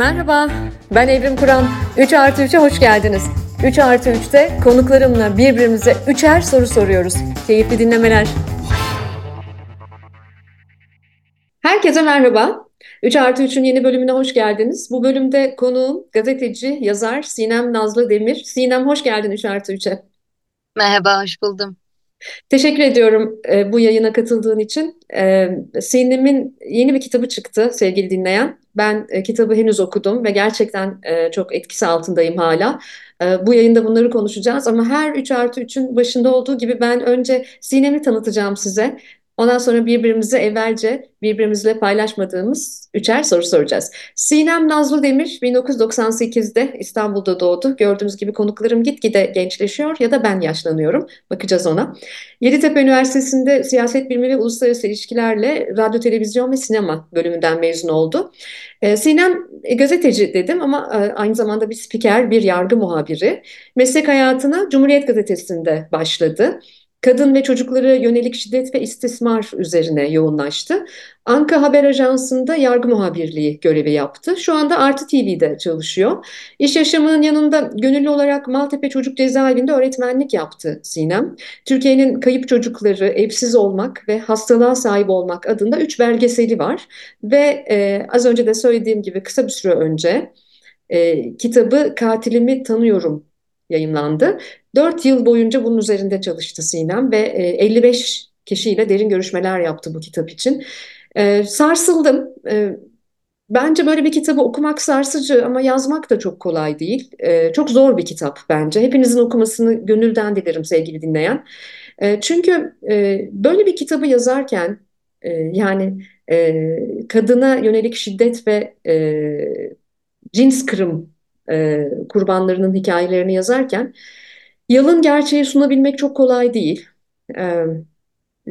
Merhaba, ben Evrim Kur'an. 3 artı 3'e hoş geldiniz. 3 artı 3'te konuklarımla birbirimize üçer soru soruyoruz. Keyifli dinlemeler. Herkese merhaba. 3 artı 3'ün yeni bölümüne hoş geldiniz. Bu bölümde konuğum gazeteci, yazar Sinem Nazlı Demir. Sinem hoş geldin 3 artı 3'e. Merhaba, hoş buldum. Teşekkür ediyorum e, bu yayına katıldığın için. E, Sinem'in yeni bir kitabı çıktı sevgili dinleyen. Ben e, kitabı henüz okudum ve gerçekten e, çok etkisi altındayım hala. E, bu yayında bunları konuşacağız ama her 3 artı 3'ün başında olduğu gibi ben önce Sinem'i tanıtacağım size. Ondan sonra birbirimize evvelce birbirimizle paylaşmadığımız üçer soru soracağız. Sinem Nazlı Demir 1998'de İstanbul'da doğdu. Gördüğünüz gibi konuklarım gitgide gençleşiyor ya da ben yaşlanıyorum. Bakacağız ona. Yeditepe Üniversitesi'nde siyaset bilimi ve uluslararası ilişkilerle radyo, televizyon ve sinema bölümünden mezun oldu. Ee, Sinem e, gazeteci dedim ama e, aynı zamanda bir spiker, bir yargı muhabiri. Meslek hayatına Cumhuriyet Gazetesi'nde başladı kadın ve çocuklara yönelik şiddet ve istismar üzerine yoğunlaştı. Anka Haber Ajansı'nda yargı muhabirliği görevi yaptı. Şu anda Artı TV'de çalışıyor. İş yaşamının yanında gönüllü olarak Maltepe Çocuk Cezaevinde öğretmenlik yaptı Sinem. Türkiye'nin kayıp çocukları, evsiz olmak ve hastalığa sahip olmak adında üç belgeseli var. Ve e, az önce de söylediğim gibi kısa bir süre önce e, kitabı Katilimi Tanıyorum yayınlandı. 4 yıl boyunca bunun üzerinde çalıştı Sinem ve 55 e, kişiyle derin görüşmeler yaptı bu kitap için. E, sarsıldım. E, bence böyle bir kitabı okumak sarsıcı ama yazmak da çok kolay değil. Çok zor bir kitap bence. Hepinizin okumasını gönülden dilerim sevgili dinleyen. Çünkü böyle bir kitabı yazarken yani kadına yönelik şiddet ve cins kırım kurbanlarının hikayelerini yazarken Yalın gerçeği sunabilmek çok kolay değil. Ee,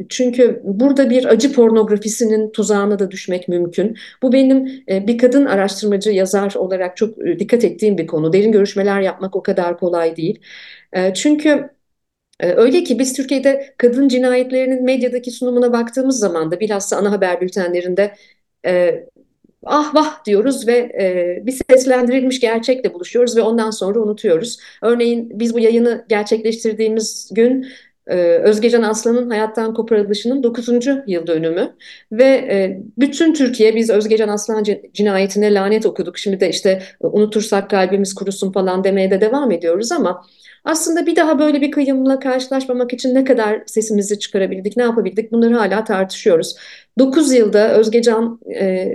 çünkü burada bir acı pornografisinin tuzağına da düşmek mümkün. Bu benim e, bir kadın araştırmacı, yazar olarak çok e, dikkat ettiğim bir konu. Derin görüşmeler yapmak o kadar kolay değil. E, çünkü öyle ki biz Türkiye'de kadın cinayetlerinin medyadaki sunumuna baktığımız zaman da bilhassa ana haber bültenlerinde ah vah diyoruz ve e, bir seslendirilmiş gerçekle buluşuyoruz ve ondan sonra unutuyoruz. Örneğin biz bu yayını gerçekleştirdiğimiz gün e, Özgecan Aslan'ın hayattan koparılışının 9. yıl dönümü ve e, bütün Türkiye biz Özgecan Aslan cinayetine lanet okuduk. Şimdi de işte unutursak kalbimiz kurusun falan demeye de devam ediyoruz ama aslında bir daha böyle bir kıyımla karşılaşmamak için ne kadar sesimizi çıkarabildik, ne yapabildik bunları hala tartışıyoruz. 9 yılda Özgecan e,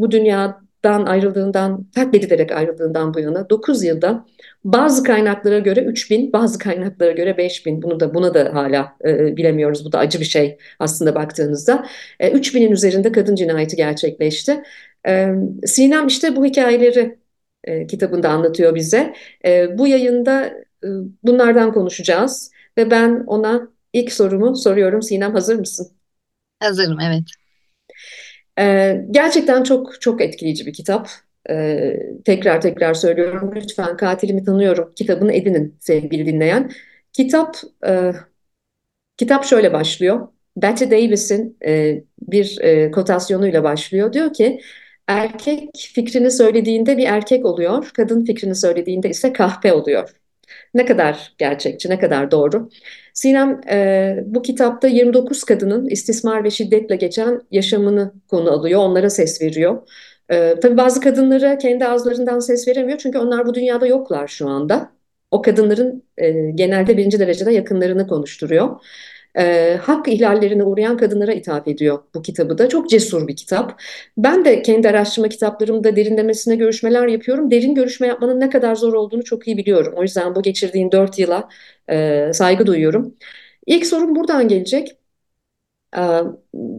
bu dünyadan ayrıldığından, terk edilerek ayrıldığından bu yana 9 yılda bazı kaynaklara göre 3000, bazı kaynaklara göre 5000. Bunu da buna da hala e, bilemiyoruz. Bu da acı bir şey aslında baktığınızda. E, 3000'in üzerinde kadın cinayeti gerçekleşti. E, Sinem işte bu hikayeleri e, kitabında anlatıyor bize. E, bu yayında e, bunlardan konuşacağız ve ben ona ilk sorumu soruyorum. Sinem hazır mısın? Hazırım, evet. Ee, gerçekten çok çok etkileyici bir kitap. Ee, tekrar tekrar söylüyorum. Lütfen Katilimi Tanıyorum kitabını edinin sevgili dinleyen. Kitap e, kitap şöyle başlıyor. Bette Davis'in e, bir e, kotasyonuyla başlıyor. Diyor ki erkek fikrini söylediğinde bir erkek oluyor, kadın fikrini söylediğinde ise kahpe oluyor. Ne kadar gerçekçi, ne kadar doğru. Sinem e, bu kitapta 29 kadının istismar ve şiddetle geçen yaşamını konu alıyor, onlara ses veriyor. E, tabii bazı kadınlara kendi ağızlarından ses veremiyor çünkü onlar bu dünyada yoklar şu anda. O kadınların e, genelde birinci derecede yakınlarını konuşturuyor e, hak ihlallerine uğrayan kadınlara ithaf ediyor bu kitabı da. Çok cesur bir kitap. Ben de kendi araştırma kitaplarımda derinlemesine görüşmeler yapıyorum. Derin görüşme yapmanın ne kadar zor olduğunu çok iyi biliyorum. O yüzden bu geçirdiğin dört yıla e, saygı duyuyorum. İlk sorum buradan gelecek. E,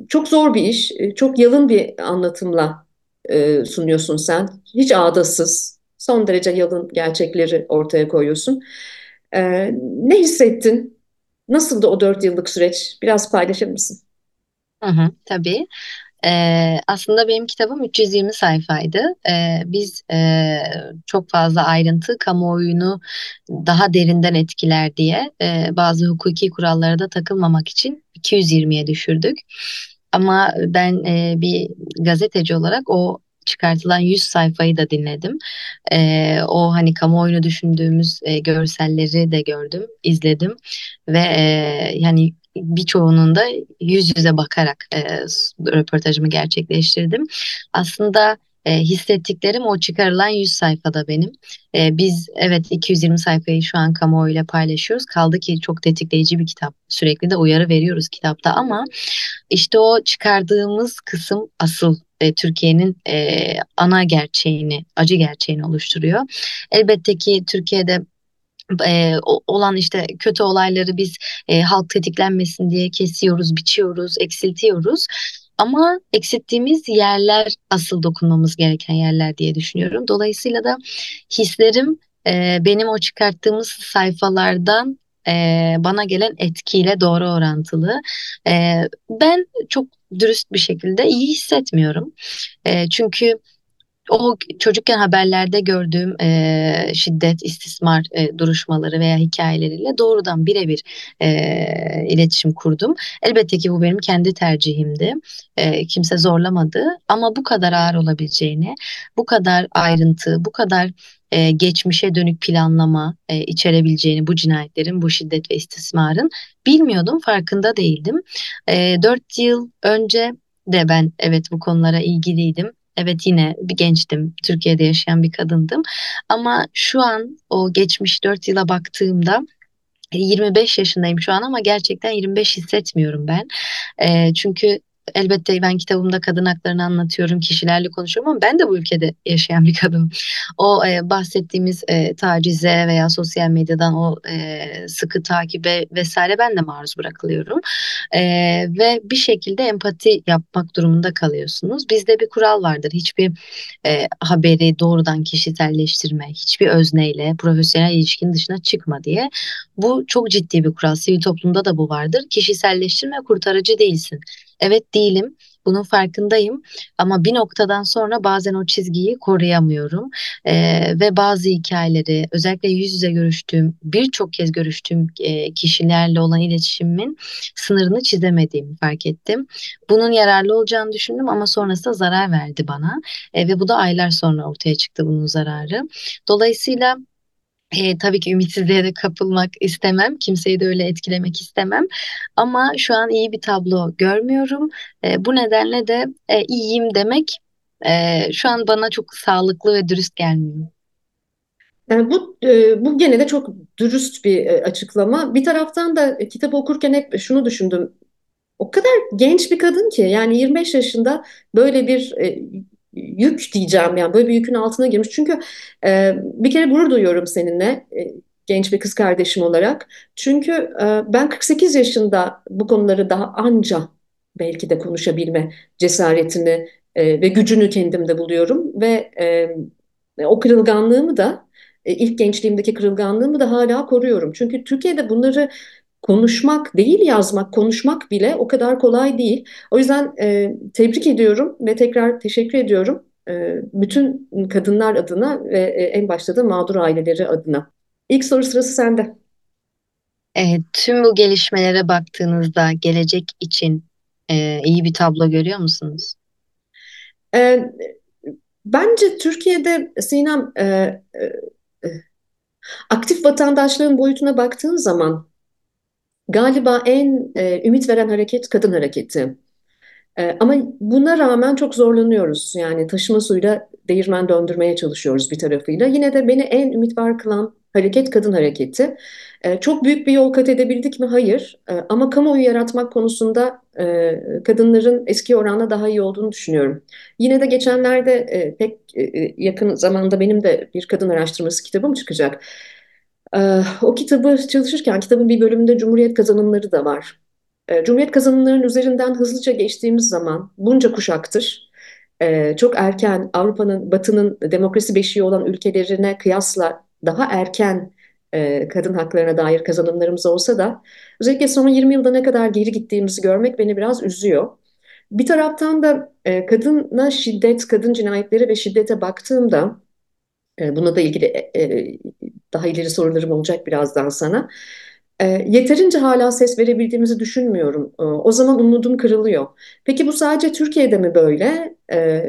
çok zor bir iş, çok yalın bir anlatımla e, sunuyorsun sen. Hiç ağdasız, son derece yalın gerçekleri ortaya koyuyorsun. E, ne hissettin? Nasıldı o dört yıllık süreç? Biraz paylaşır mısın? Hı hı, tabii. Ee, aslında benim kitabım 320 sayfaydı. Ee, biz e, çok fazla ayrıntı kamuoyunu daha derinden etkiler diye e, bazı hukuki kurallara da takılmamak için 220'ye düşürdük. Ama ben e, bir gazeteci olarak o çıkartılan 100 sayfayı da dinledim. E, o hani kamuoyunu düşündüğümüz e, görselleri de gördüm, izledim ve e, yani birçoğunun da yüz yüze bakarak e, röportajımı gerçekleştirdim. Aslında e, hissettiklerim o çıkarılan 100 sayfada benim. E, biz evet 220 sayfayı şu an kamuoyuyla paylaşıyoruz. Kaldı ki çok tetikleyici bir kitap. Sürekli de uyarı veriyoruz kitapta ama işte o çıkardığımız kısım asıl e, Türkiye'nin e, ana gerçeğini, acı gerçeğini oluşturuyor. Elbette ki Türkiye'de e, olan işte kötü olayları biz e, halk tetiklenmesin diye kesiyoruz, biçiyoruz, eksiltiyoruz. Ama eksilttiğimiz yerler asıl dokunmamız gereken yerler diye düşünüyorum. Dolayısıyla da hislerim e, benim o çıkarttığımız sayfalardan e, bana gelen etkiyle doğru orantılı. E, ben çok dürüst bir şekilde iyi hissetmiyorum. E, çünkü o çocukken haberlerde gördüğüm e, şiddet, istismar e, duruşmaları veya hikayeleriyle doğrudan birebir e, iletişim kurdum. Elbette ki bu benim kendi tercihimdi. E, kimse zorlamadı ama bu kadar ağır olabileceğini, bu kadar ayrıntı, bu kadar e, geçmişe dönük planlama e, içerebileceğini bu cinayetlerin, bu şiddet ve istismarın bilmiyordum, farkında değildim. E, 4 yıl önce de ben evet bu konulara ilgiliydim Evet yine bir gençtim. Türkiye'de yaşayan bir kadındım. Ama şu an o geçmiş 4 yıla baktığımda 25 yaşındayım şu an ama gerçekten 25 hissetmiyorum ben. E, çünkü elbette ben kitabımda kadın haklarını anlatıyorum, kişilerle konuşuyorum ama ben de bu ülkede yaşayan bir kadın. O e, bahsettiğimiz e, tacize veya sosyal medyadan o e, sıkı takibe vesaire ben de maruz bırakılıyorum. E, ve bir şekilde empati yapmak durumunda kalıyorsunuz. Bizde bir kural vardır. Hiçbir e, haberi doğrudan kişiselleştirme, hiçbir özneyle profesyonel ilişkin dışına çıkma diye. Bu çok ciddi bir kural. Sivil toplumda da bu vardır. Kişiselleştirme kurtarıcı değilsin. Evet değilim. Bunun farkındayım ama bir noktadan sonra bazen o çizgiyi koruyamıyorum ee, ve bazı hikayeleri özellikle yüz yüze görüştüğüm birçok kez görüştüğüm e, kişilerle olan iletişimin sınırını çizemediğimi fark ettim. Bunun yararlı olacağını düşündüm ama sonrasında zarar verdi bana e, ve bu da aylar sonra ortaya çıktı bunun zararı. Dolayısıyla e, tabii ki ümitsizliğe de kapılmak istemem. Kimseyi de öyle etkilemek istemem. Ama şu an iyi bir tablo görmüyorum. E, bu nedenle de e, iyiyim demek e, şu an bana çok sağlıklı ve dürüst gelmiyor. Yani bu e, bu gene de çok dürüst bir e, açıklama. Bir taraftan da e, kitabı okurken hep şunu düşündüm. O kadar genç bir kadın ki yani 25 yaşında böyle bir yük diyeceğim yani böyle bir yükün altına girmiş. Çünkü e, bir kere gurur duyuyorum seninle e, genç bir kız kardeşim olarak. Çünkü e, ben 48 yaşında bu konuları daha anca belki de konuşabilme cesaretini e, ve gücünü kendimde buluyorum ve e, o kırılganlığımı da e, ilk gençliğimdeki kırılganlığımı da hala koruyorum. Çünkü Türkiye'de bunları konuşmak değil yazmak, konuşmak bile o kadar kolay değil. O yüzden e, tebrik ediyorum ve tekrar teşekkür ediyorum e, bütün kadınlar adına ve e, en başta da mağdur aileleri adına. İlk soru sırası sende. E, tüm bu gelişmelere baktığınızda gelecek için e, iyi bir tablo görüyor musunuz? E, bence Türkiye'de Sinem e, e, e aktif vatandaşlığın boyutuna baktığın zaman Galiba en e, ümit veren hareket kadın hareketi. E, ama buna rağmen çok zorlanıyoruz. Yani taşıma suyla değirmen döndürmeye çalışıyoruz bir tarafıyla. Yine de beni en ümit var kılan hareket kadın hareketi. E, çok büyük bir yol kat edebildik mi? Hayır. E, ama kamuoyu yaratmak konusunda e, kadınların eski oranla daha iyi olduğunu düşünüyorum. Yine de geçenlerde e, pek e, yakın zamanda benim de bir kadın araştırması kitabım çıkacak. O kitabı çalışırken kitabın bir bölümünde Cumhuriyet kazanımları da var. Cumhuriyet kazanımlarının üzerinden hızlıca geçtiğimiz zaman bunca kuşaktır çok erken Avrupa'nın, Batı'nın demokrasi beşiği olan ülkelerine kıyasla daha erken kadın haklarına dair kazanımlarımız olsa da özellikle son 20 yılda ne kadar geri gittiğimizi görmek beni biraz üzüyor. Bir taraftan da kadına şiddet, kadın cinayetleri ve şiddete baktığımda e, buna da ilgili daha ileri sorularım olacak birazdan sana. E, yeterince hala ses verebildiğimizi düşünmüyorum. E, o zaman umudum kırılıyor. Peki bu sadece Türkiye'de mi böyle? E,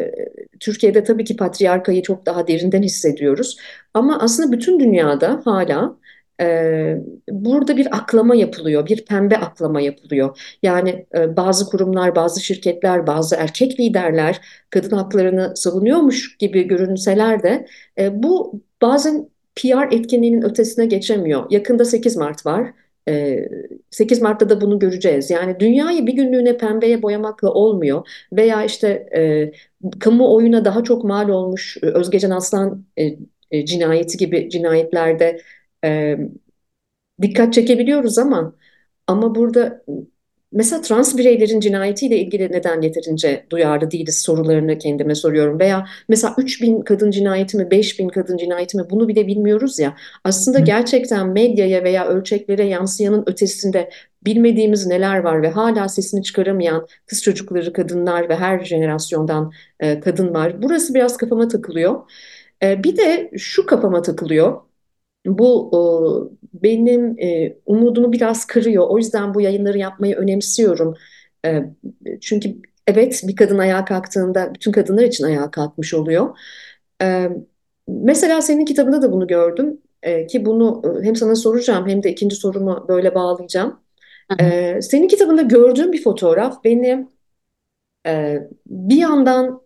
Türkiye'de tabii ki patriarkayı çok daha derinden hissediyoruz. Ama aslında bütün dünyada hala e, burada bir aklama yapılıyor, bir pembe aklama yapılıyor. Yani e, bazı kurumlar, bazı şirketler, bazı erkek liderler kadın haklarını savunuyormuş gibi görünseler de e, bu bazen PR etkinliğinin ötesine geçemiyor. Yakında 8 Mart var. 8 ee, Mart'ta da bunu göreceğiz. Yani dünyayı bir günlüğüne pembeye boyamakla olmuyor. Veya işte e, kamuoyuna daha çok mal olmuş e, Özgecan Aslan e, e, cinayeti gibi cinayetlerde e, dikkat çekebiliyoruz ama ama burada Mesela trans bireylerin cinayetiyle ilgili neden yeterince duyarlı değiliz sorularını kendime soruyorum. Veya mesela 3000 kadın cinayeti mi 5000 kadın cinayeti mi bunu bile bilmiyoruz ya. Aslında gerçekten medyaya veya ölçeklere yansıyanın ötesinde bilmediğimiz neler var ve hala sesini çıkaramayan kız çocukları, kadınlar ve her jenerasyondan e, kadın var. Burası biraz kafama takılıyor. E, bir de şu kafama takılıyor. Bu e, benim e, umudumu biraz kırıyor. O yüzden bu yayınları yapmayı önemsiyorum. E, çünkü evet bir kadın ayağa kalktığında bütün kadınlar için ayağa kalkmış oluyor. E, mesela senin kitabında da bunu gördüm. E, ki bunu hem sana soracağım hem de ikinci sorumu böyle bağlayacağım. E, senin kitabında gördüğüm bir fotoğraf beni e, bir yandan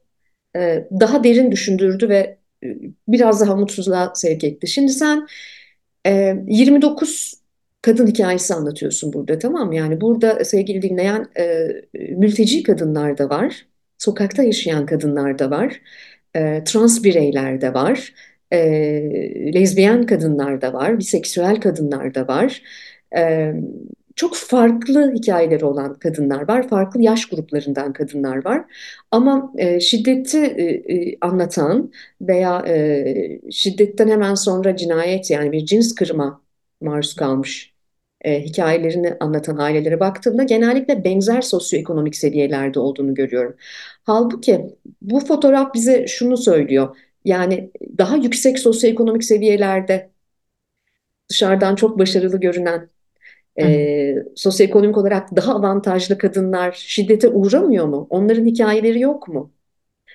e, daha derin düşündürdü ve biraz daha mutsuzluğa sevk etti. Şimdi sen 29 e, kadın hikayesi anlatıyorsun burada tamam mı? Yani burada sevgili dinleyen mülteci kadınlar da var, sokakta yaşayan kadınlar da var, trans bireyler de var, lezbiyen kadınlar da var, biseksüel kadınlar da var çok farklı hikayeleri olan kadınlar var, farklı yaş gruplarından kadınlar var. Ama e, şiddeti e, e, anlatan veya e, şiddetten hemen sonra cinayet yani bir cins kırma maruz kalmış e, hikayelerini anlatan ailelere baktığımda genellikle benzer sosyoekonomik seviyelerde olduğunu görüyorum. Halbuki bu fotoğraf bize şunu söylüyor. Yani daha yüksek sosyoekonomik seviyelerde dışarıdan çok başarılı görünen e, sosyoekonomik olarak daha avantajlı kadınlar şiddete uğramıyor mu? Onların hikayeleri yok mu?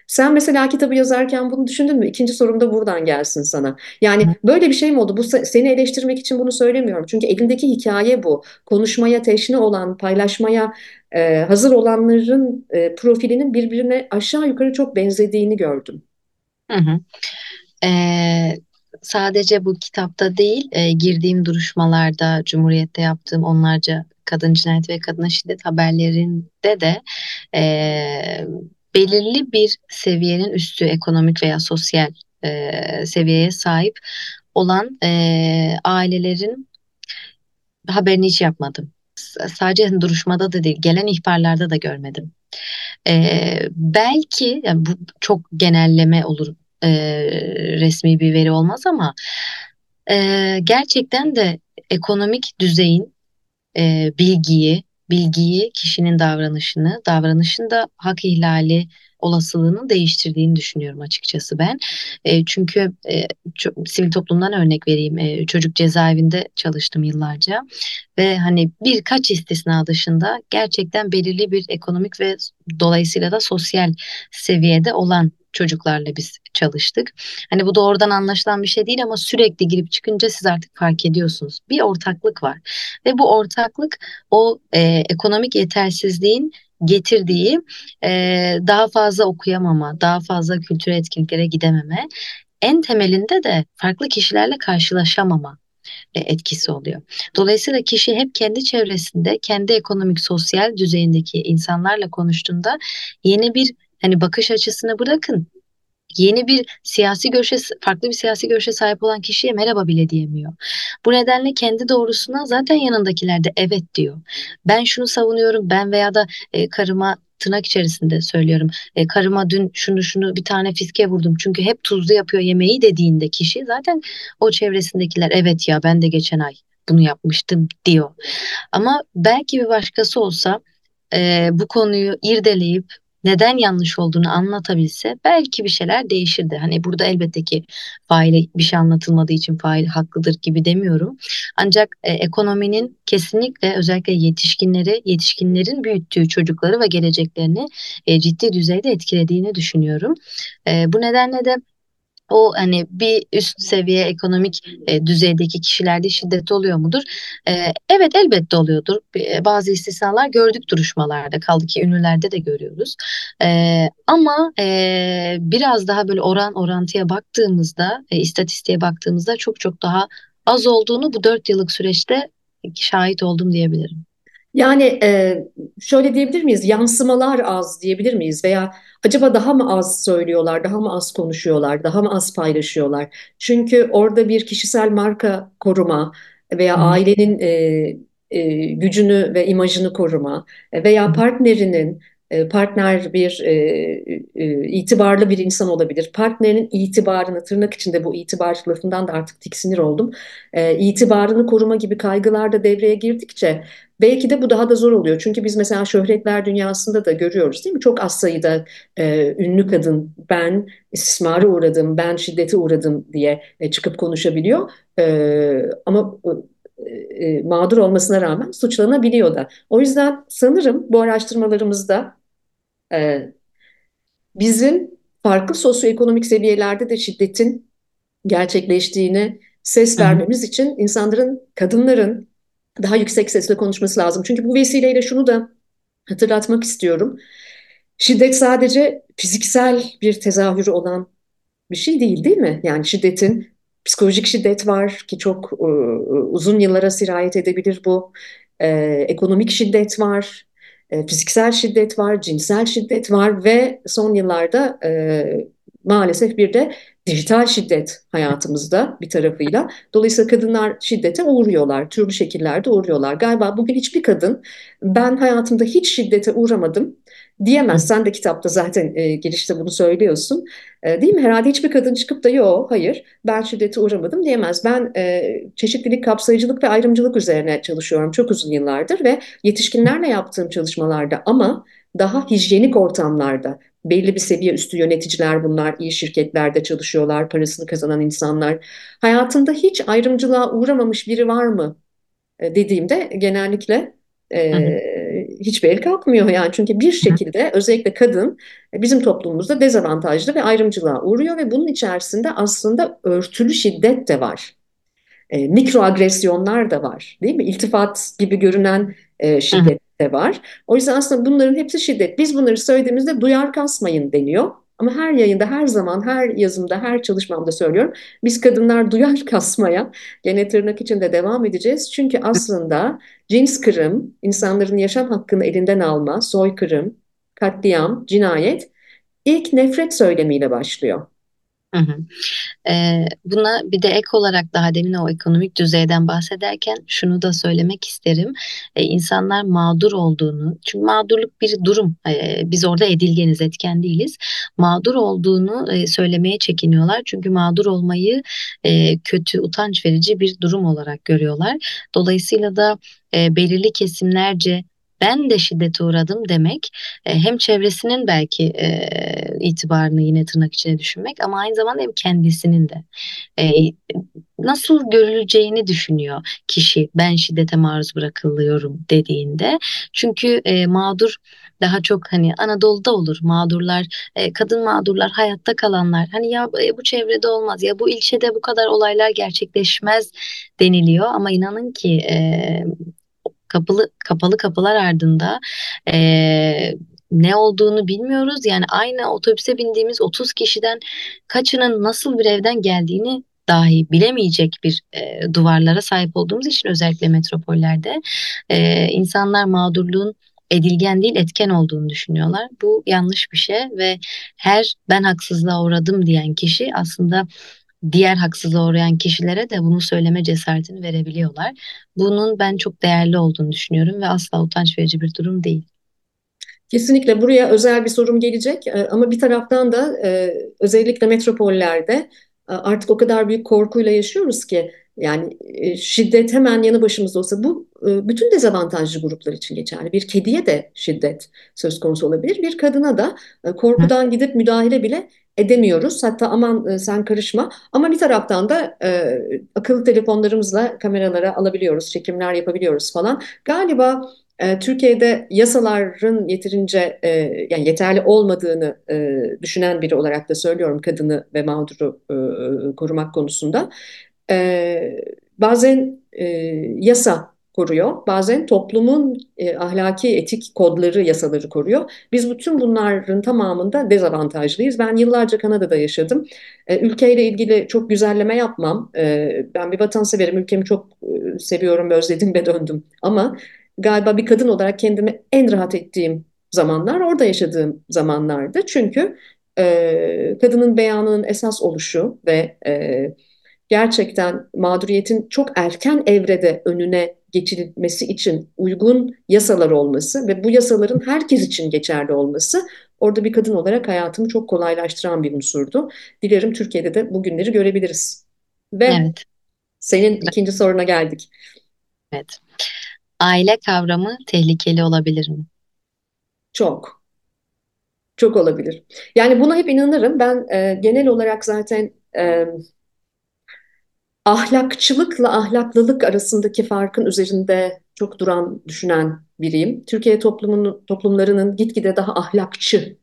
Sen mesela kitabı yazarken bunu düşündün mü? İkinci sorum da buradan gelsin sana. Yani böyle bir şey mi oldu? Bu seni eleştirmek için bunu söylemiyorum. Çünkü elindeki hikaye bu. Konuşmaya teşne olan, paylaşmaya e, hazır olanların e, profilinin birbirine aşağı yukarı çok benzediğini gördüm. Hı hı. Ee, sadece bu kitapta değil, e, girdiğim duruşmalarda, Cumhuriyet'te yaptığım onlarca kadın cinayeti ve kadına şiddet haberlerinde de e, belirli bir seviyenin üstü ekonomik veya sosyal e, seviyeye sahip olan e, ailelerin haberini hiç yapmadım. Sadece duruşmada da değil, gelen ihbarlarda da görmedim. Ee, belki yani bu çok genelleme olur e, resmi bir veri olmaz ama e, gerçekten de ekonomik düzeyin e, bilgiyi, bilgiyi kişinin davranışını, davranışında hak ihlali olasılığını değiştirdiğini düşünüyorum açıkçası ben. E, çünkü e, çok, sivil toplumdan örnek vereyim. E, çocuk cezaevinde çalıştım yıllarca ve hani birkaç istisna dışında gerçekten belirli bir ekonomik ve dolayısıyla da sosyal seviyede olan çocuklarla biz çalıştık. Hani bu doğrudan anlaşılan bir şey değil ama sürekli girip çıkınca siz artık fark ediyorsunuz. Bir ortaklık var ve bu ortaklık o e, ekonomik yetersizliğin getirdiği e, daha fazla okuyamama, daha fazla kültür etkinliklere gidememe, en temelinde de farklı kişilerle karşılaşamama e, etkisi oluyor. Dolayısıyla kişi hep kendi çevresinde, kendi ekonomik, sosyal düzeyindeki insanlarla konuştuğunda yeni bir hani bakış açısını bırakın yeni bir siyasi görüşe, farklı bir siyasi görüşe sahip olan kişiye merhaba bile diyemiyor. Bu nedenle kendi doğrusuna zaten yanındakiler de evet diyor. Ben şunu savunuyorum, ben veya da e, karıma tırnak içerisinde söylüyorum. E, karıma dün şunu şunu bir tane fiske vurdum. Çünkü hep tuzlu yapıyor yemeği dediğinde kişi zaten o çevresindekiler evet ya ben de geçen ay bunu yapmıştım diyor. Ama belki bir başkası olsa e, bu konuyu irdeleyip neden yanlış olduğunu anlatabilse belki bir şeyler değişirdi. Hani burada elbette ki faile bir şey anlatılmadığı için fail haklıdır gibi demiyorum. Ancak e, ekonominin kesinlikle özellikle yetişkinleri, yetişkinlerin büyüttüğü çocukları ve geleceklerini e, ciddi düzeyde etkilediğini düşünüyorum. E, bu nedenle de o hani bir üst seviye ekonomik e, düzeydeki kişilerde şiddet oluyor mudur? E, evet elbette oluyordur. E, bazı istisnalar gördük duruşmalarda kaldı ki ünlülerde de görüyoruz. E, ama e, biraz daha böyle oran orantıya baktığımızda, e, istatistiğe baktığımızda çok çok daha az olduğunu bu dört yıllık süreçte şahit oldum diyebilirim. Yani e, şöyle diyebilir miyiz? Yansımalar az diyebilir miyiz? Veya acaba daha mı az söylüyorlar, daha mı az konuşuyorlar, daha mı az paylaşıyorlar? Çünkü orada bir kişisel marka koruma veya hı. ailenin e, e, gücünü ve imajını koruma veya partnerinin partner bir e, e, itibarlı bir insan olabilir. Partnerinin itibarını tırnak içinde bu itibar lafından da artık tiksinir oldum. E, itibarını koruma gibi kaygılar da devreye girdikçe belki de bu daha da zor oluyor. Çünkü biz mesela şöhretler dünyasında da görüyoruz değil mi? Çok az sayıda e, ünlü kadın ben istismara uğradım, ben şiddete uğradım diye e, çıkıp konuşabiliyor. E, ama e, mağdur olmasına rağmen suçlanabiliyor da. O yüzden sanırım bu araştırmalarımızda e, bizim farklı sosyoekonomik seviyelerde de şiddetin gerçekleştiğine ses vermemiz için insanların, kadınların daha yüksek sesle konuşması lazım. Çünkü bu vesileyle şunu da hatırlatmak istiyorum. Şiddet sadece fiziksel bir tezahürü olan bir şey değil, değil mi? Yani şiddetin psikolojik şiddet var ki çok e, uzun yıllara sirayet edebilir bu. E, ekonomik şiddet var, e, fiziksel şiddet var, cinsel şiddet var ve son yıllarda e, maalesef bir de dijital şiddet hayatımızda bir tarafıyla. Dolayısıyla kadınlar şiddete uğruyorlar, türlü şekillerde uğruyorlar. Galiba bugün hiçbir kadın ben hayatımda hiç şiddete uğramadım diyemez. Sen de kitapta zaten e, girişte bunu söylüyorsun. E, değil mi? Herhalde hiçbir kadın çıkıp da yok, hayır ben şiddete uğramadım diyemez. Ben e, çeşitlilik, kapsayıcılık ve ayrımcılık üzerine çalışıyorum çok uzun yıllardır ve yetişkinlerle yaptığım çalışmalarda ama daha hijyenik ortamlarda belli bir seviye üstü yöneticiler bunlar, iyi şirketlerde çalışıyorlar, parasını kazanan insanlar. Hayatında hiç ayrımcılığa uğramamış biri var mı e, dediğimde genellikle e, hiçbir el kalkmıyor yani çünkü bir şekilde özellikle kadın e, bizim toplumumuzda dezavantajlı ve ayrımcılığa uğruyor ve bunun içerisinde aslında örtülü şiddet de var. E, mikroagresyonlar da var, değil mi? İltifat gibi görünen e, şiddet de var. O yüzden aslında bunların hepsi şiddet. Biz bunları söylediğimizde duyar kasmayın deniyor. Ama her yayında, her zaman, her yazımda, her çalışmamda söylüyorum. Biz kadınlar duyar kasmaya gene tırnak içinde devam edeceğiz. Çünkü aslında cins kırım, insanların yaşam hakkını elinden alma, soykırım, katliam, cinayet ilk nefret söylemiyle başlıyor. Hı hı. Ee, buna bir de ek olarak daha demin o ekonomik düzeyden bahsederken şunu da söylemek isterim. Ee, insanlar mağdur olduğunu, çünkü mağdurluk bir durum. Ee, biz orada edilgeniz, etken değiliz. Mağdur olduğunu e, söylemeye çekiniyorlar. Çünkü mağdur olmayı e, kötü, utanç verici bir durum olarak görüyorlar. Dolayısıyla da e, belirli kesimlerce ben de şiddete uğradım demek e, hem çevresinin belki e, itibarını yine tırnak içine düşünmek ama aynı zamanda hem kendisinin de e, nasıl görüleceğini düşünüyor kişi ben şiddete maruz bırakılıyorum dediğinde. Çünkü e, mağdur daha çok hani Anadolu'da olur. Mağdurlar e, kadın mağdurlar hayatta kalanlar hani ya e, bu çevrede olmaz ya bu ilçede bu kadar olaylar gerçekleşmez deniliyor. Ama inanın ki e, kapalı kapalı kapılar ardında eee, ne olduğunu bilmiyoruz. Yani aynı otobüse bindiğimiz 30 kişiden kaçının nasıl bir evden geldiğini dahi bilemeyecek bir e, duvarlara sahip olduğumuz için özellikle metropollerde e, insanlar mağdurluğun edilgen değil etken olduğunu düşünüyorlar. Bu yanlış bir şey ve her ben haksızlığa uğradım diyen kişi aslında diğer haksızlığa uğrayan kişilere de bunu söyleme cesaretini verebiliyorlar. Bunun ben çok değerli olduğunu düşünüyorum ve asla utanç verici bir durum değil. Kesinlikle buraya özel bir sorum gelecek E, ama bir taraftan da e, özellikle metropollerde e, artık o kadar büyük korkuyla yaşıyoruz ki Yani e, şiddet hemen yanı başımızda olsa bu e, bütün dezavantajlı gruplar için geçerli. Bir kediye de şiddet söz konusu olabilir. Bir kadına da e, korkudan gidip müdahale bile edemiyoruz. Hatta aman sen karışma. Ama bir taraftan da e, akıllı telefonlarımızla kameralara alabiliyoruz, çekimler yapabiliyoruz falan. Galiba e, Türkiye'de yasaların yeterince e, yani yeterli olmadığını e, düşünen biri olarak da söylüyorum kadını ve mağduru e, korumak konusunda. E, bazen e, yasa koruyor. Bazen toplumun e, ahlaki etik kodları, yasaları koruyor. Biz bütün bunların tamamında dezavantajlıyız. Ben yıllarca Kanada'da yaşadım. E, ülkeyle ilgili çok güzelleme yapmam. E, ben bir vatanseverim, ülkemi çok e, seviyorum, özledim ve döndüm. Ama galiba bir kadın olarak kendimi en rahat ettiğim zamanlar orada yaşadığım zamanlardı. Çünkü e, kadının beyanının esas oluşu ve e, gerçekten mağduriyetin çok erken evrede önüne geçirilmesi için uygun yasalar olması ve bu yasaların herkes için geçerli olması orada bir kadın olarak hayatımı çok kolaylaştıran bir unsurdu. Dilerim Türkiye'de de bu günleri görebiliriz. Ve evet. senin ikinci soruna geldik. Evet. Aile kavramı tehlikeli olabilir mi? Çok. Çok olabilir. Yani buna hep inanırım. Ben e, genel olarak zaten e, ahlakçılıkla ahlaklılık arasındaki farkın üzerinde çok duran, düşünen biriyim. Türkiye toplumunun, toplumlarının gitgide daha ahlakçı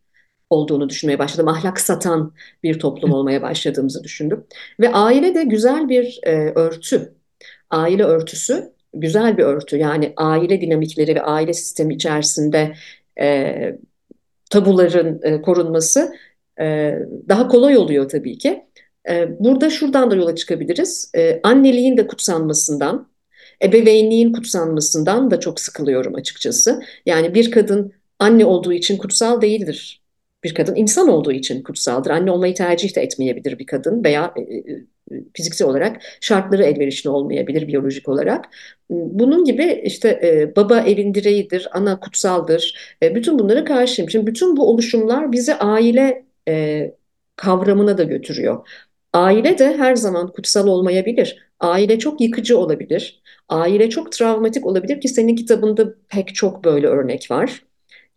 olduğunu düşünmeye başladım. Ahlak satan bir toplum olmaya başladığımızı düşündüm. Ve aile de güzel bir e, örtü. Aile örtüsü güzel bir örtü. Yani aile dinamikleri ve aile sistemi içerisinde e, tabuların e, korunması e, daha kolay oluyor tabii ki. E, burada şuradan da yola çıkabiliriz. E, anneliğin de kutsanmasından, ebeveynliğin kutsanmasından da çok sıkılıyorum açıkçası. Yani bir kadın anne olduğu için kutsal değildir. Bir kadın insan olduğu için kutsaldır. Anne olmayı tercih de etmeyebilir bir kadın veya e, e fiziksel olarak şartları elverişli olmayabilir biyolojik olarak. Bunun gibi işte e, baba evin direğidir, ana kutsaldır. E, bütün bunlara karşıyım. Şimdi bütün bu oluşumlar bizi aile e, kavramına da götürüyor. Aile de her zaman kutsal olmayabilir. Aile çok yıkıcı olabilir. Aile çok travmatik olabilir ki senin kitabında pek çok böyle örnek var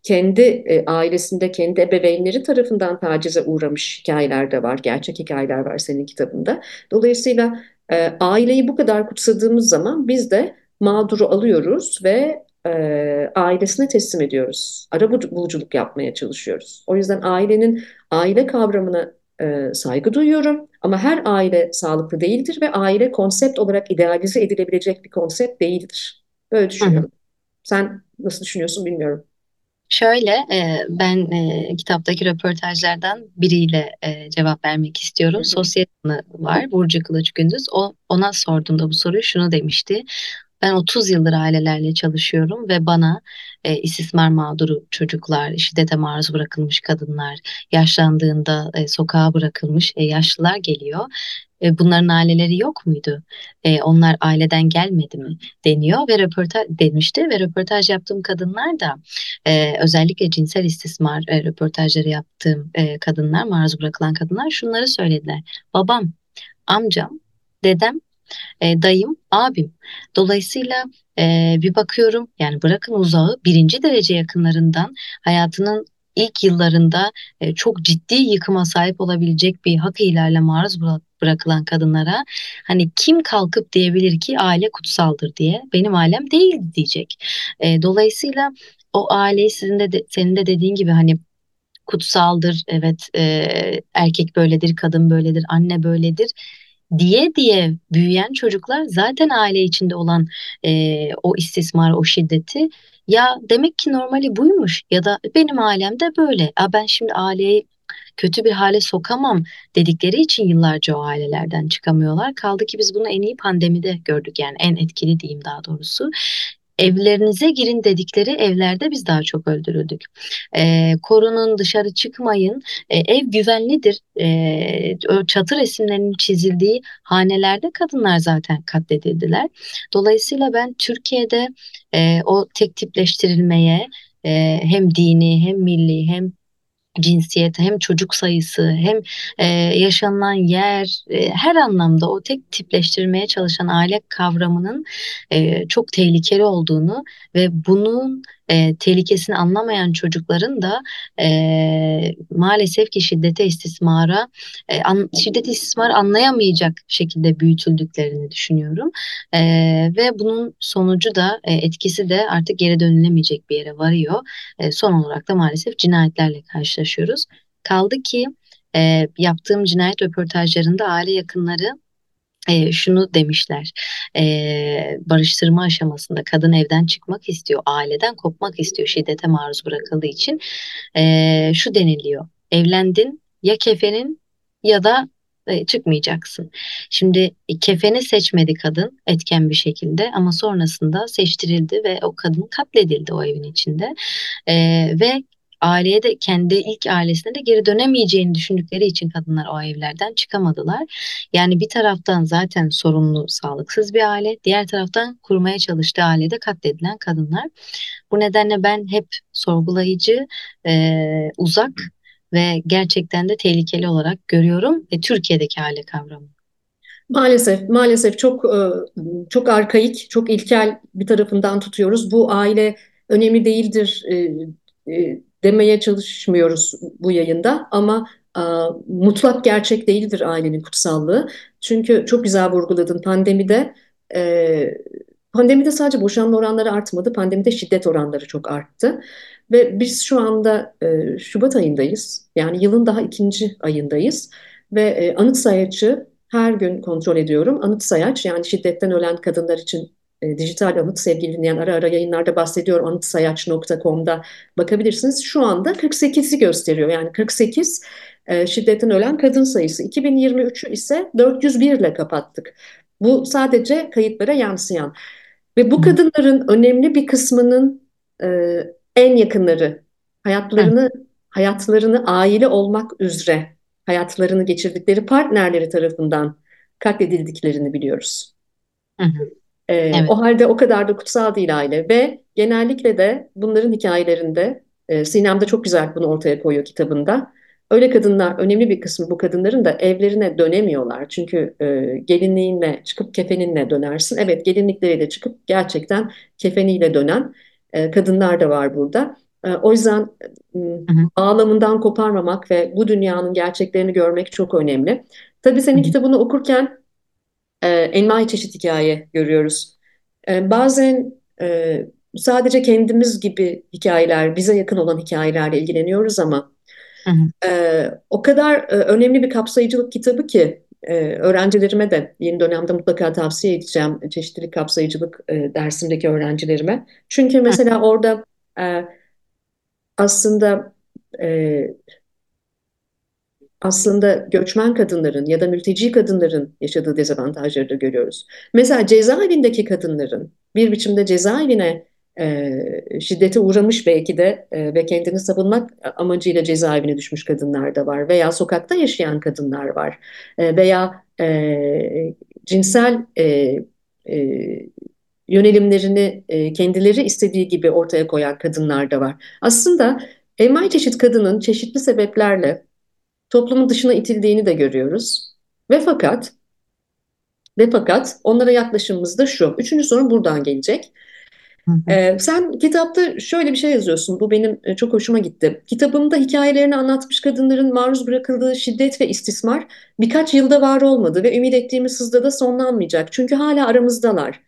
kendi e, ailesinde, kendi ebeveynleri tarafından tacize uğramış hikayeler de var. Gerçek hikayeler var senin kitabında. Dolayısıyla e, aileyi bu kadar kutsadığımız zaman biz de mağduru alıyoruz ve e, ailesine teslim ediyoruz. Ara buluculuk yapmaya çalışıyoruz. O yüzden ailenin aile kavramına e, saygı duyuyorum. Ama her aile sağlıklı değildir ve aile konsept olarak idealize edilebilecek bir konsept değildir. Böyle düşünüyorum. Hı hı. Sen nasıl düşünüyorsun bilmiyorum. Şöyle e, ben e, kitaptaki röportajlardan biriyle e, cevap vermek istiyorum. Sosyal var Burcu Kılıç Gündüz. O ona sorduğumda bu soruyu şunu demişti. Ben 30 yıldır ailelerle çalışıyorum ve bana e, istismar mağduru çocuklar, şiddete maruz bırakılmış kadınlar, yaşlandığında e, sokağa bırakılmış e, yaşlılar geliyor e, bunların aileleri yok muydu? E, onlar aileden gelmedi mi? deniyor ve röportaj demişti ve röportaj yaptığım kadınlar da e, özellikle cinsel istismar e, röportajları yaptığım e, kadınlar, maruz bırakılan kadınlar şunları söylediler. Babam, amcam, dedem e, dayım, abim. Dolayısıyla e, bir bakıyorum yani bırakın uzağı birinci derece yakınlarından hayatının ilk yıllarında e, çok ciddi yıkıma sahip olabilecek bir hak ihlerle maruz bırakılan kadınlara hani kim kalkıp diyebilir ki aile kutsaldır diye benim ailem değil diyecek. E, dolayısıyla o aileyi sizin de, de senin de dediğin gibi hani kutsaldır evet e, erkek böyledir kadın böyledir anne böyledir diye diye büyüyen çocuklar zaten aile içinde olan e, o istismar, o şiddeti ya demek ki normali buymuş ya da benim ailemde böyle. A ben şimdi aileyi kötü bir hale sokamam dedikleri için yıllarca o ailelerden çıkamıyorlar. Kaldı ki biz bunu en iyi pandemide gördük yani en etkili diyeyim daha doğrusu evlerinize girin dedikleri evlerde biz daha çok öldürüldük. E, korunun dışarı çıkmayın. E, ev güvenlidir. E, çatı resimlerinin çizildiği hanelerde kadınlar zaten katledildiler. Dolayısıyla ben Türkiye'de e, o tek tipleştirilmeye e, hem dini hem milli hem cinsiyet hem çocuk sayısı hem e, yaşanılan yer e, her anlamda o tek tipleştirmeye çalışan aile kavramının e, çok tehlikeli olduğunu ve bunun e, tehlikesini anlamayan çocukların da e, maalesef ki şiddete istismara e, an, şiddet istismar anlayamayacak şekilde büyütüldüklerini düşünüyorum e, ve bunun sonucu da e, etkisi de artık geri dönülemeyecek bir yere varıyor. E, son olarak da maalesef cinayetlerle karşılaşıyoruz. Kaldı ki e, yaptığım cinayet röportajlarında aile yakınları e, şunu demişler e, barıştırma aşamasında kadın evden çıkmak istiyor aileden kopmak istiyor şiddete maruz bırakıldığı için e, şu deniliyor evlendin ya kefenin ya da e, çıkmayacaksın. Şimdi e, kefeni seçmedi kadın etken bir şekilde ama sonrasında seçtirildi ve o kadın katledildi o evin içinde e, ve aileye de kendi ilk ailesine de geri dönemeyeceğini düşündükleri için kadınlar o evlerden çıkamadılar. Yani bir taraftan zaten sorunlu, sağlıksız bir aile, diğer taraftan kurmaya çalıştığı ailede katledilen kadınlar. Bu nedenle ben hep sorgulayıcı, e, uzak ve gerçekten de tehlikeli olarak görüyorum ve Türkiye'deki aile kavramı. Maalesef, maalesef çok çok arkaik, çok ilkel bir tarafından tutuyoruz. Bu aile önemli değildir demeye çalışmıyoruz bu yayında ama mutlak gerçek değildir ailenin kutsallığı. Çünkü çok güzel vurguladın pandemide pandemide sadece boşanma oranları artmadı, pandemide şiddet oranları çok arttı. Ve biz şu anda e, Şubat ayındayız. Yani yılın daha ikinci ayındayız. Ve e, anıt sayacı her gün kontrol ediyorum. Anıt sayaç yani şiddetten ölen kadınlar için e, dijital anıt sevgili dinleyen ara ara yayınlarda bahsediyorum anıtsayaç.com'da bakabilirsiniz. Şu anda 48'i gösteriyor. Yani 48 e, şiddetten ölen kadın sayısı. 2023'ü ise 401 ile kapattık. Bu sadece kayıtlara yansıyan. Ve bu kadınların önemli bir kısmının e, en yakınları hayatlarını hayatlarını aile olmak üzere hayatlarını geçirdikleri partnerleri tarafından katledildiklerini biliyoruz. Hı hı. Ee, evet. O halde o kadar da kutsal değil aile ve genellikle de bunların hikayelerinde e, Sinem de çok güzel bunu ortaya koyuyor kitabında. Öyle kadınlar, önemli bir kısmı bu kadınların da evlerine dönemiyorlar. Çünkü e, gelinliğinle çıkıp kefeninle dönersin. Evet gelinlikleriyle çıkıp gerçekten kefeniyle dönen e, kadınlar da var burada. E, o yüzden e, ağlamından koparmamak ve bu dünyanın gerçeklerini görmek çok önemli. Tabii senin kitabını okurken e, envai çeşit hikaye görüyoruz. E, bazen e, sadece kendimiz gibi hikayeler, bize yakın olan hikayelerle ilgileniyoruz ama hı hı. E, o kadar e, önemli bir kapsayıcılık kitabı ki e, öğrencilerime de yeni dönemde mutlaka tavsiye edeceğim çeşitli kapsayıcılık e, dersindeki öğrencilerime. Çünkü mesela hı. orada e, aslında e, aslında göçmen kadınların ya da mülteci kadınların yaşadığı dezavantajları da görüyoruz. Mesela cezaevindeki kadınların bir biçimde cezaevine e, şiddete uğramış belki de e, ve kendini savunmak amacıyla cezaevine düşmüş kadınlar da var veya sokakta yaşayan kadınlar var e, veya e, cinsel e, e, yönelimlerini e, kendileri istediği gibi ortaya koyan kadınlar da var. Aslında envai çeşit kadının çeşitli sebeplerle toplumun dışına itildiğini de görüyoruz. Ve fakat ve fakat onlara yaklaşımımız da şu. Üçüncü sorun buradan gelecek. Ee, sen kitapta şöyle bir şey yazıyorsun. Bu benim e, çok hoşuma gitti. Kitabımda hikayelerini anlatmış kadınların maruz bırakıldığı şiddet ve istismar birkaç yılda var olmadı ve ümit ettiğimiz hızda da sonlanmayacak. Çünkü hala aramızdalar.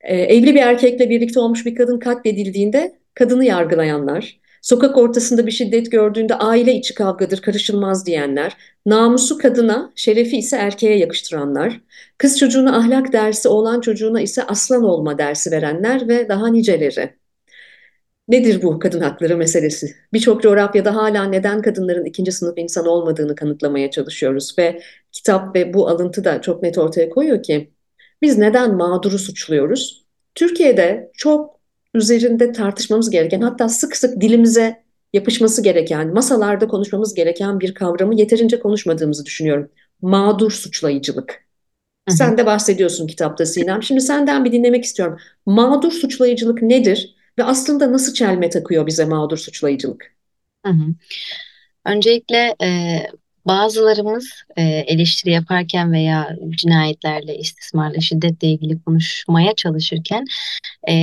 Ee, evli bir erkekle birlikte olmuş bir kadın katledildiğinde kadını yargılayanlar, Sokak ortasında bir şiddet gördüğünde aile içi kavgadır, karışılmaz diyenler, namusu kadına, şerefi ise erkeğe yakıştıranlar, kız çocuğuna ahlak dersi, oğlan çocuğuna ise aslan olma dersi verenler ve daha niceleri. Nedir bu kadın hakları meselesi? Birçok coğrafyada hala neden kadınların ikinci sınıf insan olmadığını kanıtlamaya çalışıyoruz ve kitap ve bu alıntı da çok net ortaya koyuyor ki biz neden mağduru suçluyoruz? Türkiye'de çok üzerinde tartışmamız gereken hatta sık sık dilimize yapışması gereken, masalarda konuşmamız gereken bir kavramı yeterince konuşmadığımızı düşünüyorum. Mağdur suçlayıcılık. Hı hı. Sen de bahsediyorsun kitapta Sinem. Şimdi senden bir dinlemek istiyorum. Mağdur suçlayıcılık nedir ve aslında nasıl çelme takıyor bize mağdur suçlayıcılık? Hı hı. Öncelikle e, bazılarımız e, eleştiri yaparken veya cinayetlerle, istismarla, şiddetle ilgili konuşmaya çalışırken e,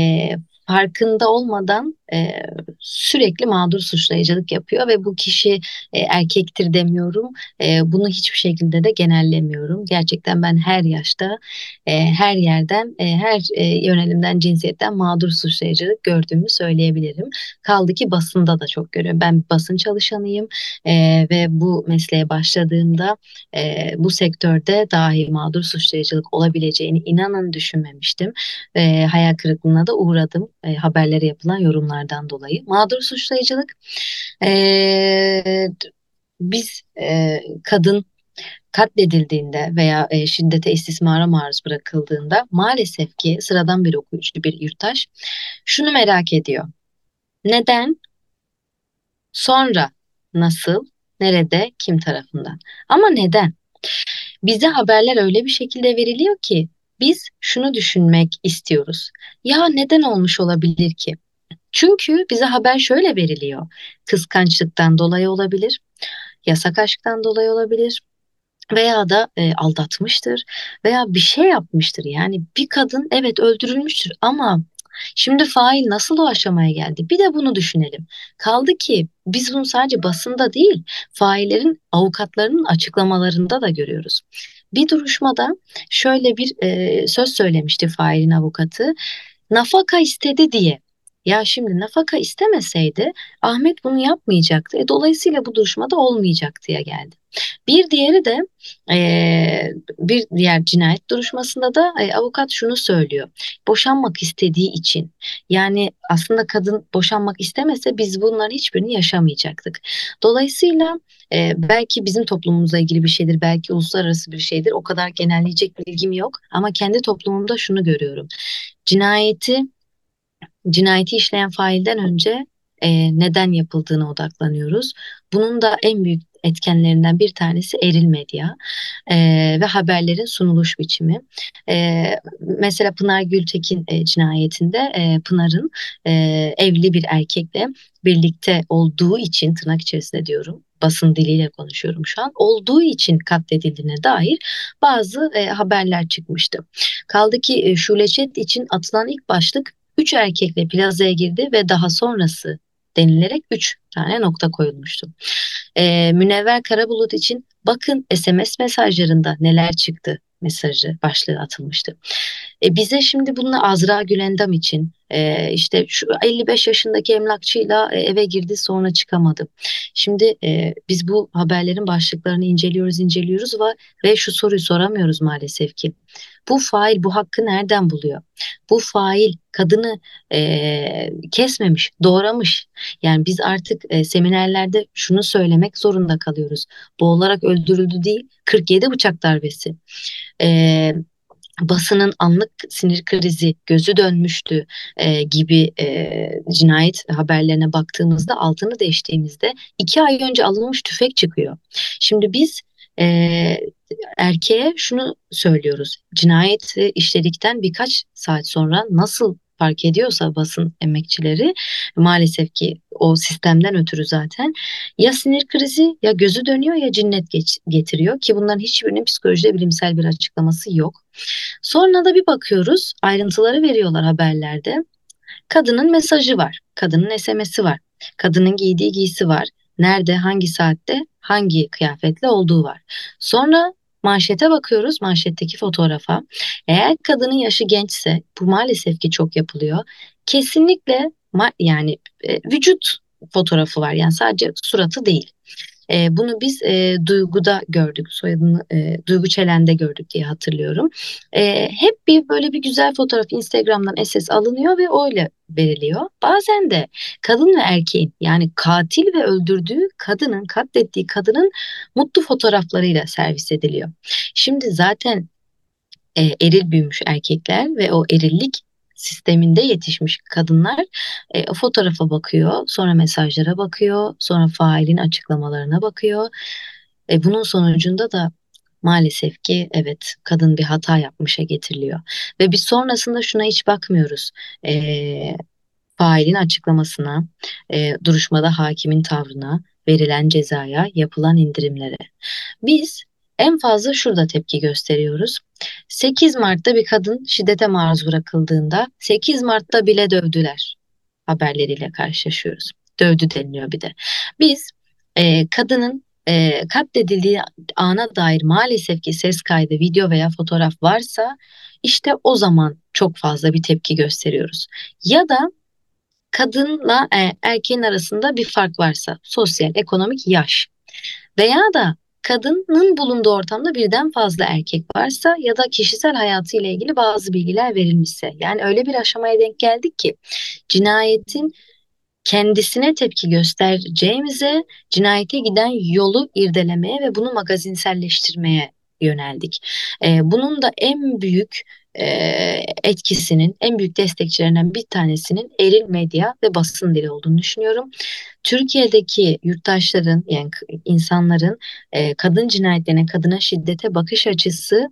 farkında olmadan e, sürekli mağdur suçlayıcılık yapıyor ve bu kişi e, erkektir demiyorum. E, bunu hiçbir şekilde de genellemiyorum. Gerçekten ben her yaşta, e, her yerden, e, her e, yönelimden, cinsiyetten mağdur suçlayıcılık gördüğümü söyleyebilirim. Kaldı ki basında da çok görüyorum. Ben basın çalışanıyım e, ve bu mesleğe başladığımda e, bu sektörde dahi mağdur suçlayıcılık olabileceğini inanın düşünmemiştim. E, hayal kırıklığına da uğradım e, haberlere yapılan yorumlardan dolayı. Mağdur suçlayıcılık e, biz e, kadın katledildiğinde veya e, şiddete istismara maruz bırakıldığında maalesef ki sıradan bir okuyucu bir yurttaş şunu merak ediyor. Neden? Sonra nasıl? Nerede? Kim tarafından? Ama neden? Bize haberler öyle bir şekilde veriliyor ki biz şunu düşünmek istiyoruz. Ya neden olmuş olabilir ki? Çünkü bize haber şöyle veriliyor. Kıskançlıktan dolayı olabilir, yasak aşktan dolayı olabilir veya da e, aldatmıştır veya bir şey yapmıştır. Yani bir kadın evet öldürülmüştür ama Şimdi fail nasıl o aşamaya geldi? Bir de bunu düşünelim. Kaldı ki biz bunu sadece basında değil, faillerin avukatlarının açıklamalarında da görüyoruz. Bir duruşmada şöyle bir e, söz söylemişti failin avukatı. Nafaka istedi diye. Ya şimdi nafaka istemeseydi Ahmet bunu yapmayacaktı. E, dolayısıyla bu duruşmada olmayacak diye geldi. Bir diğeri de e, bir diğer cinayet duruşmasında da e, avukat şunu söylüyor. Boşanmak istediği için yani aslında kadın boşanmak istemese biz bunların hiçbirini yaşamayacaktık. Dolayısıyla e, belki bizim toplumumuzla ilgili bir şeydir, belki uluslararası bir şeydir. O kadar genelleyecek bilgim yok ama kendi toplumumda şunu görüyorum. Cinayeti cinayeti işleyen failden önce e, neden yapıldığına odaklanıyoruz. Bunun da en büyük etkenlerinden bir tanesi eril medya e, ve haberlerin sunuluş biçimi. E, mesela Pınar Gültekin e, cinayetinde e, Pınar'ın e, evli bir erkekle birlikte olduğu için tırnak içerisinde diyorum basın diliyle konuşuyorum şu an olduğu için katledildiğine dair bazı e, haberler çıkmıştı. Kaldı ki e, Şule için atılan ilk başlık üç erkekle plazaya girdi ve daha sonrası denilerek üç tane nokta koyulmuştu. Ee, Münevver Karabulut için bakın SMS mesajlarında neler çıktı mesajı başlığı atılmıştı. E, bize şimdi bununla Azra Gülendam için e, işte şu 55 yaşındaki emlakçıyla e, eve girdi sonra çıkamadı. Şimdi e, biz bu haberlerin başlıklarını inceliyoruz inceliyoruz ve, ve şu soruyu soramıyoruz maalesef ki. Bu fail bu hakkı nereden buluyor? Bu fail kadını e, kesmemiş, doğramış. Yani biz artık e, seminerlerde şunu söylemek zorunda kalıyoruz. Boğularak öldürüldü değil, 47 bıçak darbesi. E, basının anlık sinir krizi, gözü dönmüştü e, gibi e, cinayet haberlerine baktığımızda altını değiştiğimizde iki ay önce alınmış tüfek çıkıyor. Şimdi biz e, erkeğe şunu söylüyoruz. Cinayeti işledikten birkaç saat sonra nasıl fark ediyorsa basın emekçileri maalesef ki o sistemden ötürü zaten ya sinir krizi ya gözü dönüyor ya cinnet geç, getiriyor ki bunların hiçbirinin psikolojide bilimsel bir açıklaması yok. Sonra da bir bakıyoruz ayrıntıları veriyorlar haberlerde. Kadının mesajı var, kadının SMS'i var, kadının giydiği giysi var, nerede, hangi saatte, hangi kıyafetle olduğu var. Sonra manşete bakıyoruz, manşetteki fotoğrafa. Eğer kadının yaşı gençse, bu maalesef ki çok yapılıyor. Kesinlikle yani e, vücut fotoğrafı var. Yani sadece suratı değil. E, bunu biz e, Duygu'da gördük. Soyadını e, Duygu Çelen'de gördük diye hatırlıyorum. E, hep bir böyle bir güzel fotoğraf Instagram'dan SS alınıyor ve öyle veriliyor. Bazen de kadın ve erkeğin yani katil ve öldürdüğü kadının, katlettiği kadının mutlu fotoğraflarıyla servis ediliyor. Şimdi zaten e, eril büyümüş erkekler ve o erillik sisteminde yetişmiş kadınlar e, fotoğrafa bakıyor, sonra mesajlara bakıyor, sonra failin açıklamalarına bakıyor. E, bunun sonucunda da maalesef ki evet kadın bir hata yapmışa getiriliyor. Ve biz sonrasında şuna hiç bakmıyoruz. E, failin açıklamasına, e, duruşmada hakimin tavrına, verilen cezaya, yapılan indirimlere. Biz en fazla şurada tepki gösteriyoruz. 8 Mart'ta bir kadın şiddete maruz bırakıldığında 8 Mart'ta bile dövdüler haberleriyle karşılaşıyoruz. Dövdü deniliyor bir de. Biz e, kadının e, katledildiği ana dair maalesef ki ses kaydı, video veya fotoğraf varsa işte o zaman çok fazla bir tepki gösteriyoruz. Ya da kadınla e, erkeğin arasında bir fark varsa sosyal, ekonomik yaş veya da kadının bulunduğu ortamda birden fazla erkek varsa ya da kişisel hayatıyla ilgili bazı bilgiler verilmişse yani öyle bir aşamaya denk geldik ki cinayetin kendisine tepki göstereceğimize cinayete giden yolu irdelemeye ve bunu magazinselleştirmeye yöneldik. Ee, bunun da en büyük e, etkisinin, en büyük destekçilerinden bir tanesinin eril medya ve basın dili olduğunu düşünüyorum. Türkiye'deki yurttaşların yani insanların e, kadın cinayetlerine, kadına şiddete bakış açısı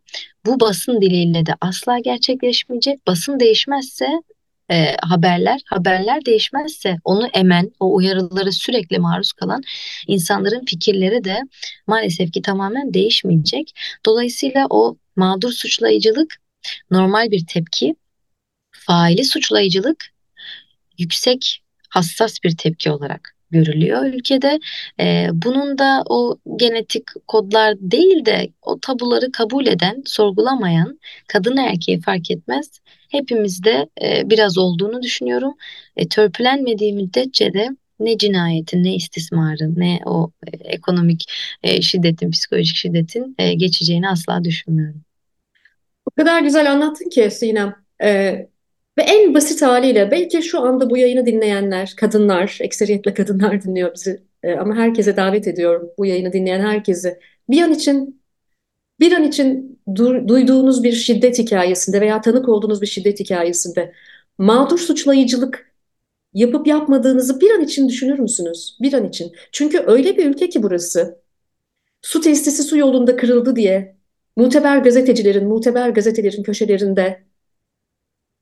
bu basın diliyle de asla gerçekleşmeyecek. Basın değişmezse e, haberler, haberler değişmezse onu emen, o uyarıları sürekli maruz kalan insanların fikirleri de maalesef ki tamamen değişmeyecek. Dolayısıyla o mağdur suçlayıcılık normal bir tepki, faili suçlayıcılık yüksek hassas bir tepki olarak görülüyor ülkede. E, bunun da o genetik kodlar değil de o tabuları kabul eden, sorgulamayan, kadın erkeği fark etmez hepimizde e, biraz olduğunu düşünüyorum. E, törpülenmediği müddetçe de ne cinayetin, ne istismarın, ne o e, ekonomik e, şiddetin, psikolojik şiddetin e, geçeceğini asla düşünmüyorum. Kadar güzel anlattın ki Sinem. Ee, ve en basit haliyle belki şu anda bu yayını dinleyenler, kadınlar, ekseriyetle kadınlar dinliyor bizi. Ee, ama herkese davet ediyorum bu yayını dinleyen herkesi. Bir an için bir an için du duyduğunuz bir şiddet hikayesinde veya tanık olduğunuz bir şiddet hikayesinde mağdur suçlayıcılık yapıp yapmadığınızı bir an için düşünür müsünüz? Bir an için. Çünkü öyle bir ülke ki burası. Su testisi su yolunda kırıldı diye muteber gazetecilerin, muteber gazetelerin köşelerinde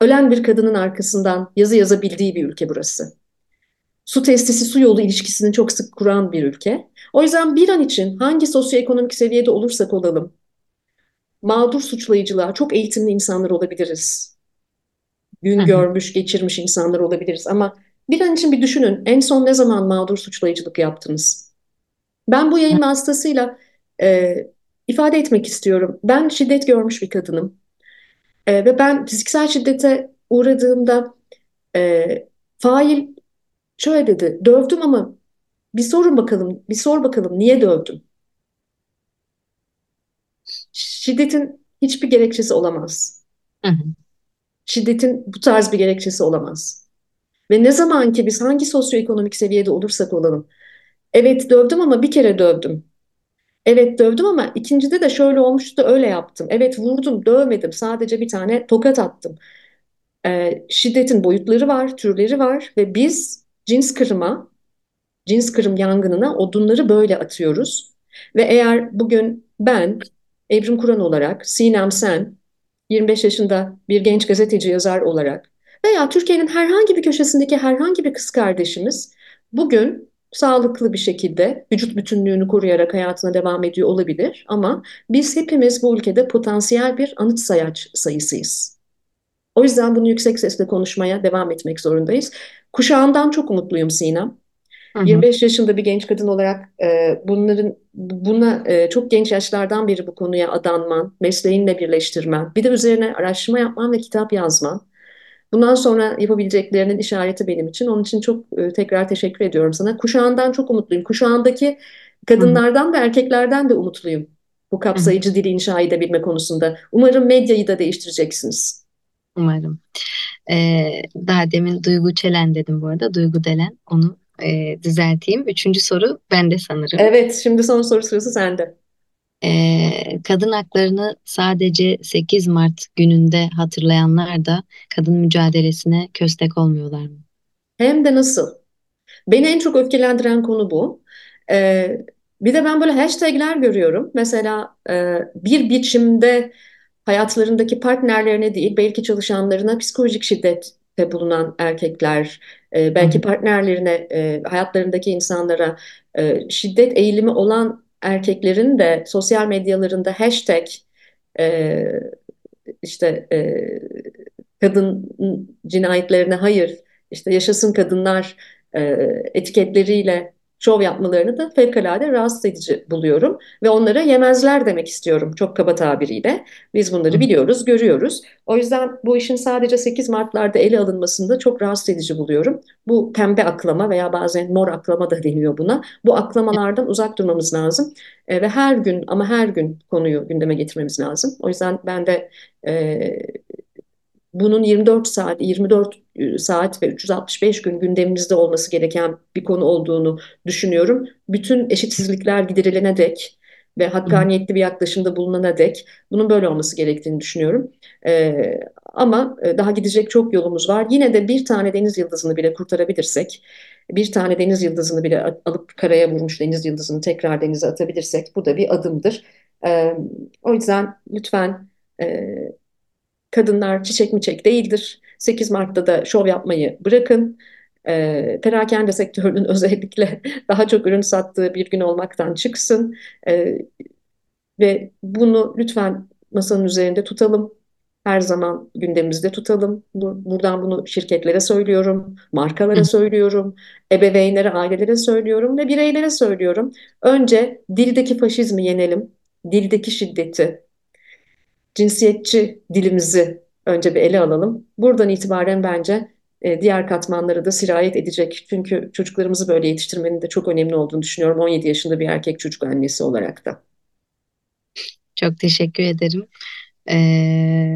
ölen bir kadının arkasından yazı yazabildiği bir ülke burası. Su testisi su yolu ilişkisini çok sık kuran bir ülke. O yüzden bir an için hangi sosyoekonomik seviyede olursak olalım, mağdur suçlayıcılığa çok eğitimli insanlar olabiliriz. Gün görmüş, geçirmiş insanlar olabiliriz ama bir an için bir düşünün en son ne zaman mağdur suçlayıcılık yaptınız? Ben bu yayın vasıtasıyla e, ifade etmek istiyorum. Ben şiddet görmüş bir kadınım. E, ve ben fiziksel şiddete uğradığımda e, fail şöyle dedi. Dövdüm ama bir sorun bakalım, bir sor bakalım niye dövdüm? Şiddetin hiçbir gerekçesi olamaz. Hı hı. Şiddetin bu tarz bir gerekçesi olamaz. Ve ne zaman ki biz hangi sosyoekonomik seviyede olursak olalım, evet dövdüm ama bir kere dövdüm. Evet dövdüm ama ikincide de şöyle olmuştu öyle yaptım. Evet vurdum, dövmedim. Sadece bir tane tokat attım. Ee, şiddetin boyutları var, türleri var ve biz cins kırıma, cins kırım yangınına odunları böyle atıyoruz. Ve eğer bugün ben Evrim Kur'an olarak, Sinem Sen, 25 yaşında bir genç gazeteci yazar olarak veya Türkiye'nin herhangi bir köşesindeki herhangi bir kız kardeşimiz bugün sağlıklı bir şekilde vücut bütünlüğünü koruyarak hayatına devam ediyor olabilir ama biz hepimiz bu ülkede potansiyel bir anıt sayaç sayısıyız. O yüzden bunu yüksek sesle konuşmaya devam etmek zorundayız. Kuşağımdan çok umutluyum Sinem. Hı hı. 25 yaşında bir genç kadın olarak e, bunların buna e, çok genç yaşlardan beri bu konuya adanman, mesleğinle birleştirmen, bir de üzerine araştırma yapman ve kitap yazman Bundan sonra yapabileceklerinin işareti benim için. Onun için çok e, tekrar teşekkür ediyorum sana. Kuşağından çok umutluyum. Kuşağındaki kadınlardan ve erkeklerden de umutluyum. Bu kapsayıcı dili inşa edebilme konusunda. Umarım medyayı da değiştireceksiniz. Umarım. Ee, daha demin Duygu Çelen dedim bu arada. Duygu Delen. Onu e, düzelteyim. Üçüncü soru bende sanırım. Evet, şimdi son soru sırası sende. Ee, kadın haklarını sadece 8 Mart gününde hatırlayanlar da kadın mücadelesine köstek olmuyorlar mı? Hem de nasıl? Beni en çok öfkelendiren konu bu. Ee, bir de ben böyle hashtagler görüyorum. Mesela e, bir biçimde hayatlarındaki partnerlerine değil belki çalışanlarına psikolojik şiddet şiddette bulunan erkekler, e, belki partnerlerine, e, hayatlarındaki insanlara e, şiddet eğilimi olan erkeklerin de sosyal medyalarında hashtag e, işte e, kadın cinayetlerine hayır, işte yaşasın kadınlar e, etiketleriyle şov yapmalarını da fevkalade rahatsız edici buluyorum. Ve onlara yemezler demek istiyorum çok kaba tabiriyle. Biz bunları biliyoruz, görüyoruz. O yüzden bu işin sadece 8 Mart'larda ele alınmasında çok rahatsız edici buluyorum. Bu pembe aklama veya bazen mor aklama da deniyor buna. Bu aklamalardan uzak durmamız lazım. E, ve her gün ama her gün konuyu gündeme getirmemiz lazım. O yüzden ben de e, bunun 24 saat, 24 e, saat ve 365 gün gündemimizde olması gereken bir konu olduğunu düşünüyorum. Bütün eşitsizlikler giderilene dek ve hakkaniyetli bir yaklaşımda bulunana dek bunun böyle olması gerektiğini düşünüyorum. Ee, ama e, daha gidecek çok yolumuz var. Yine de bir tane deniz yıldızını bile kurtarabilirsek, bir tane deniz yıldızını bile alıp karaya vurmuş deniz yıldızını tekrar denize atabilirsek bu da bir adımdır. Ee, o yüzden lütfen e, kadınlar çiçek miçek değildir. 8 Mart'ta da şov yapmayı bırakın. E, perakende sektörünün özellikle daha çok ürün sattığı bir gün olmaktan çıksın. E, ve bunu lütfen masanın üzerinde tutalım. Her zaman gündemimizde tutalım. Buradan bunu şirketlere söylüyorum, markalara söylüyorum, ebeveynlere, ailelere söylüyorum ve bireylere söylüyorum. Önce dildeki faşizmi yenelim, dildeki şiddeti, cinsiyetçi dilimizi önce bir ele alalım. Buradan itibaren bence e, diğer katmanları da sirayet edecek. Çünkü çocuklarımızı böyle yetiştirmenin de çok önemli olduğunu düşünüyorum 17 yaşında bir erkek çocuk annesi olarak da. Çok teşekkür ederim. Ee,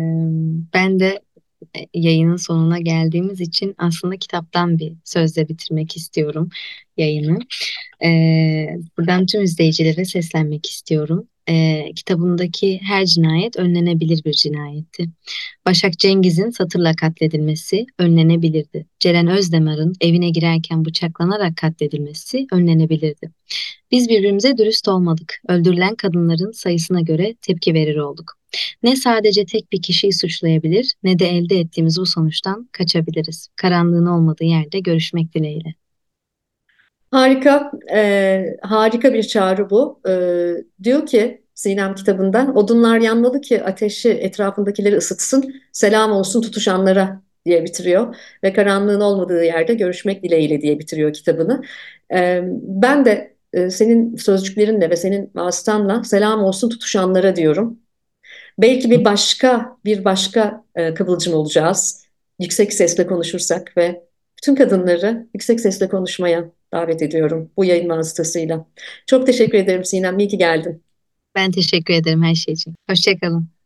ben de e, yayının sonuna geldiğimiz için aslında kitaptan bir sözle bitirmek istiyorum yayını. Ee, buradan tüm izleyicilere seslenmek istiyorum e, kitabındaki her cinayet önlenebilir bir cinayetti. Başak Cengiz'in satırla katledilmesi önlenebilirdi. Ceren Özdemir'in evine girerken bıçaklanarak katledilmesi önlenebilirdi. Biz birbirimize dürüst olmadık. Öldürülen kadınların sayısına göre tepki verir olduk. Ne sadece tek bir kişiyi suçlayabilir ne de elde ettiğimiz bu sonuçtan kaçabiliriz. Karanlığın olmadığı yerde görüşmek dileğiyle. Harika, e, harika bir çağrı bu. E, diyor ki Sinem kitabından, odunlar yanmalı ki ateşi etrafındakileri ısıtsın, selam olsun tutuşanlara diye bitiriyor. Ve karanlığın olmadığı yerde görüşmek dileğiyle diye bitiriyor kitabını. E, ben de e, senin sözcüklerinle ve senin vasıtanla selam olsun tutuşanlara diyorum. Belki bir başka bir başka e, kıvılcım olacağız. Yüksek sesle konuşursak ve bütün kadınları yüksek sesle konuşmaya davet ediyorum bu yayın vasıtasıyla. Çok teşekkür ederim Sinem. İyi ki geldin. Ben teşekkür ederim her şey için. Hoşçakalın.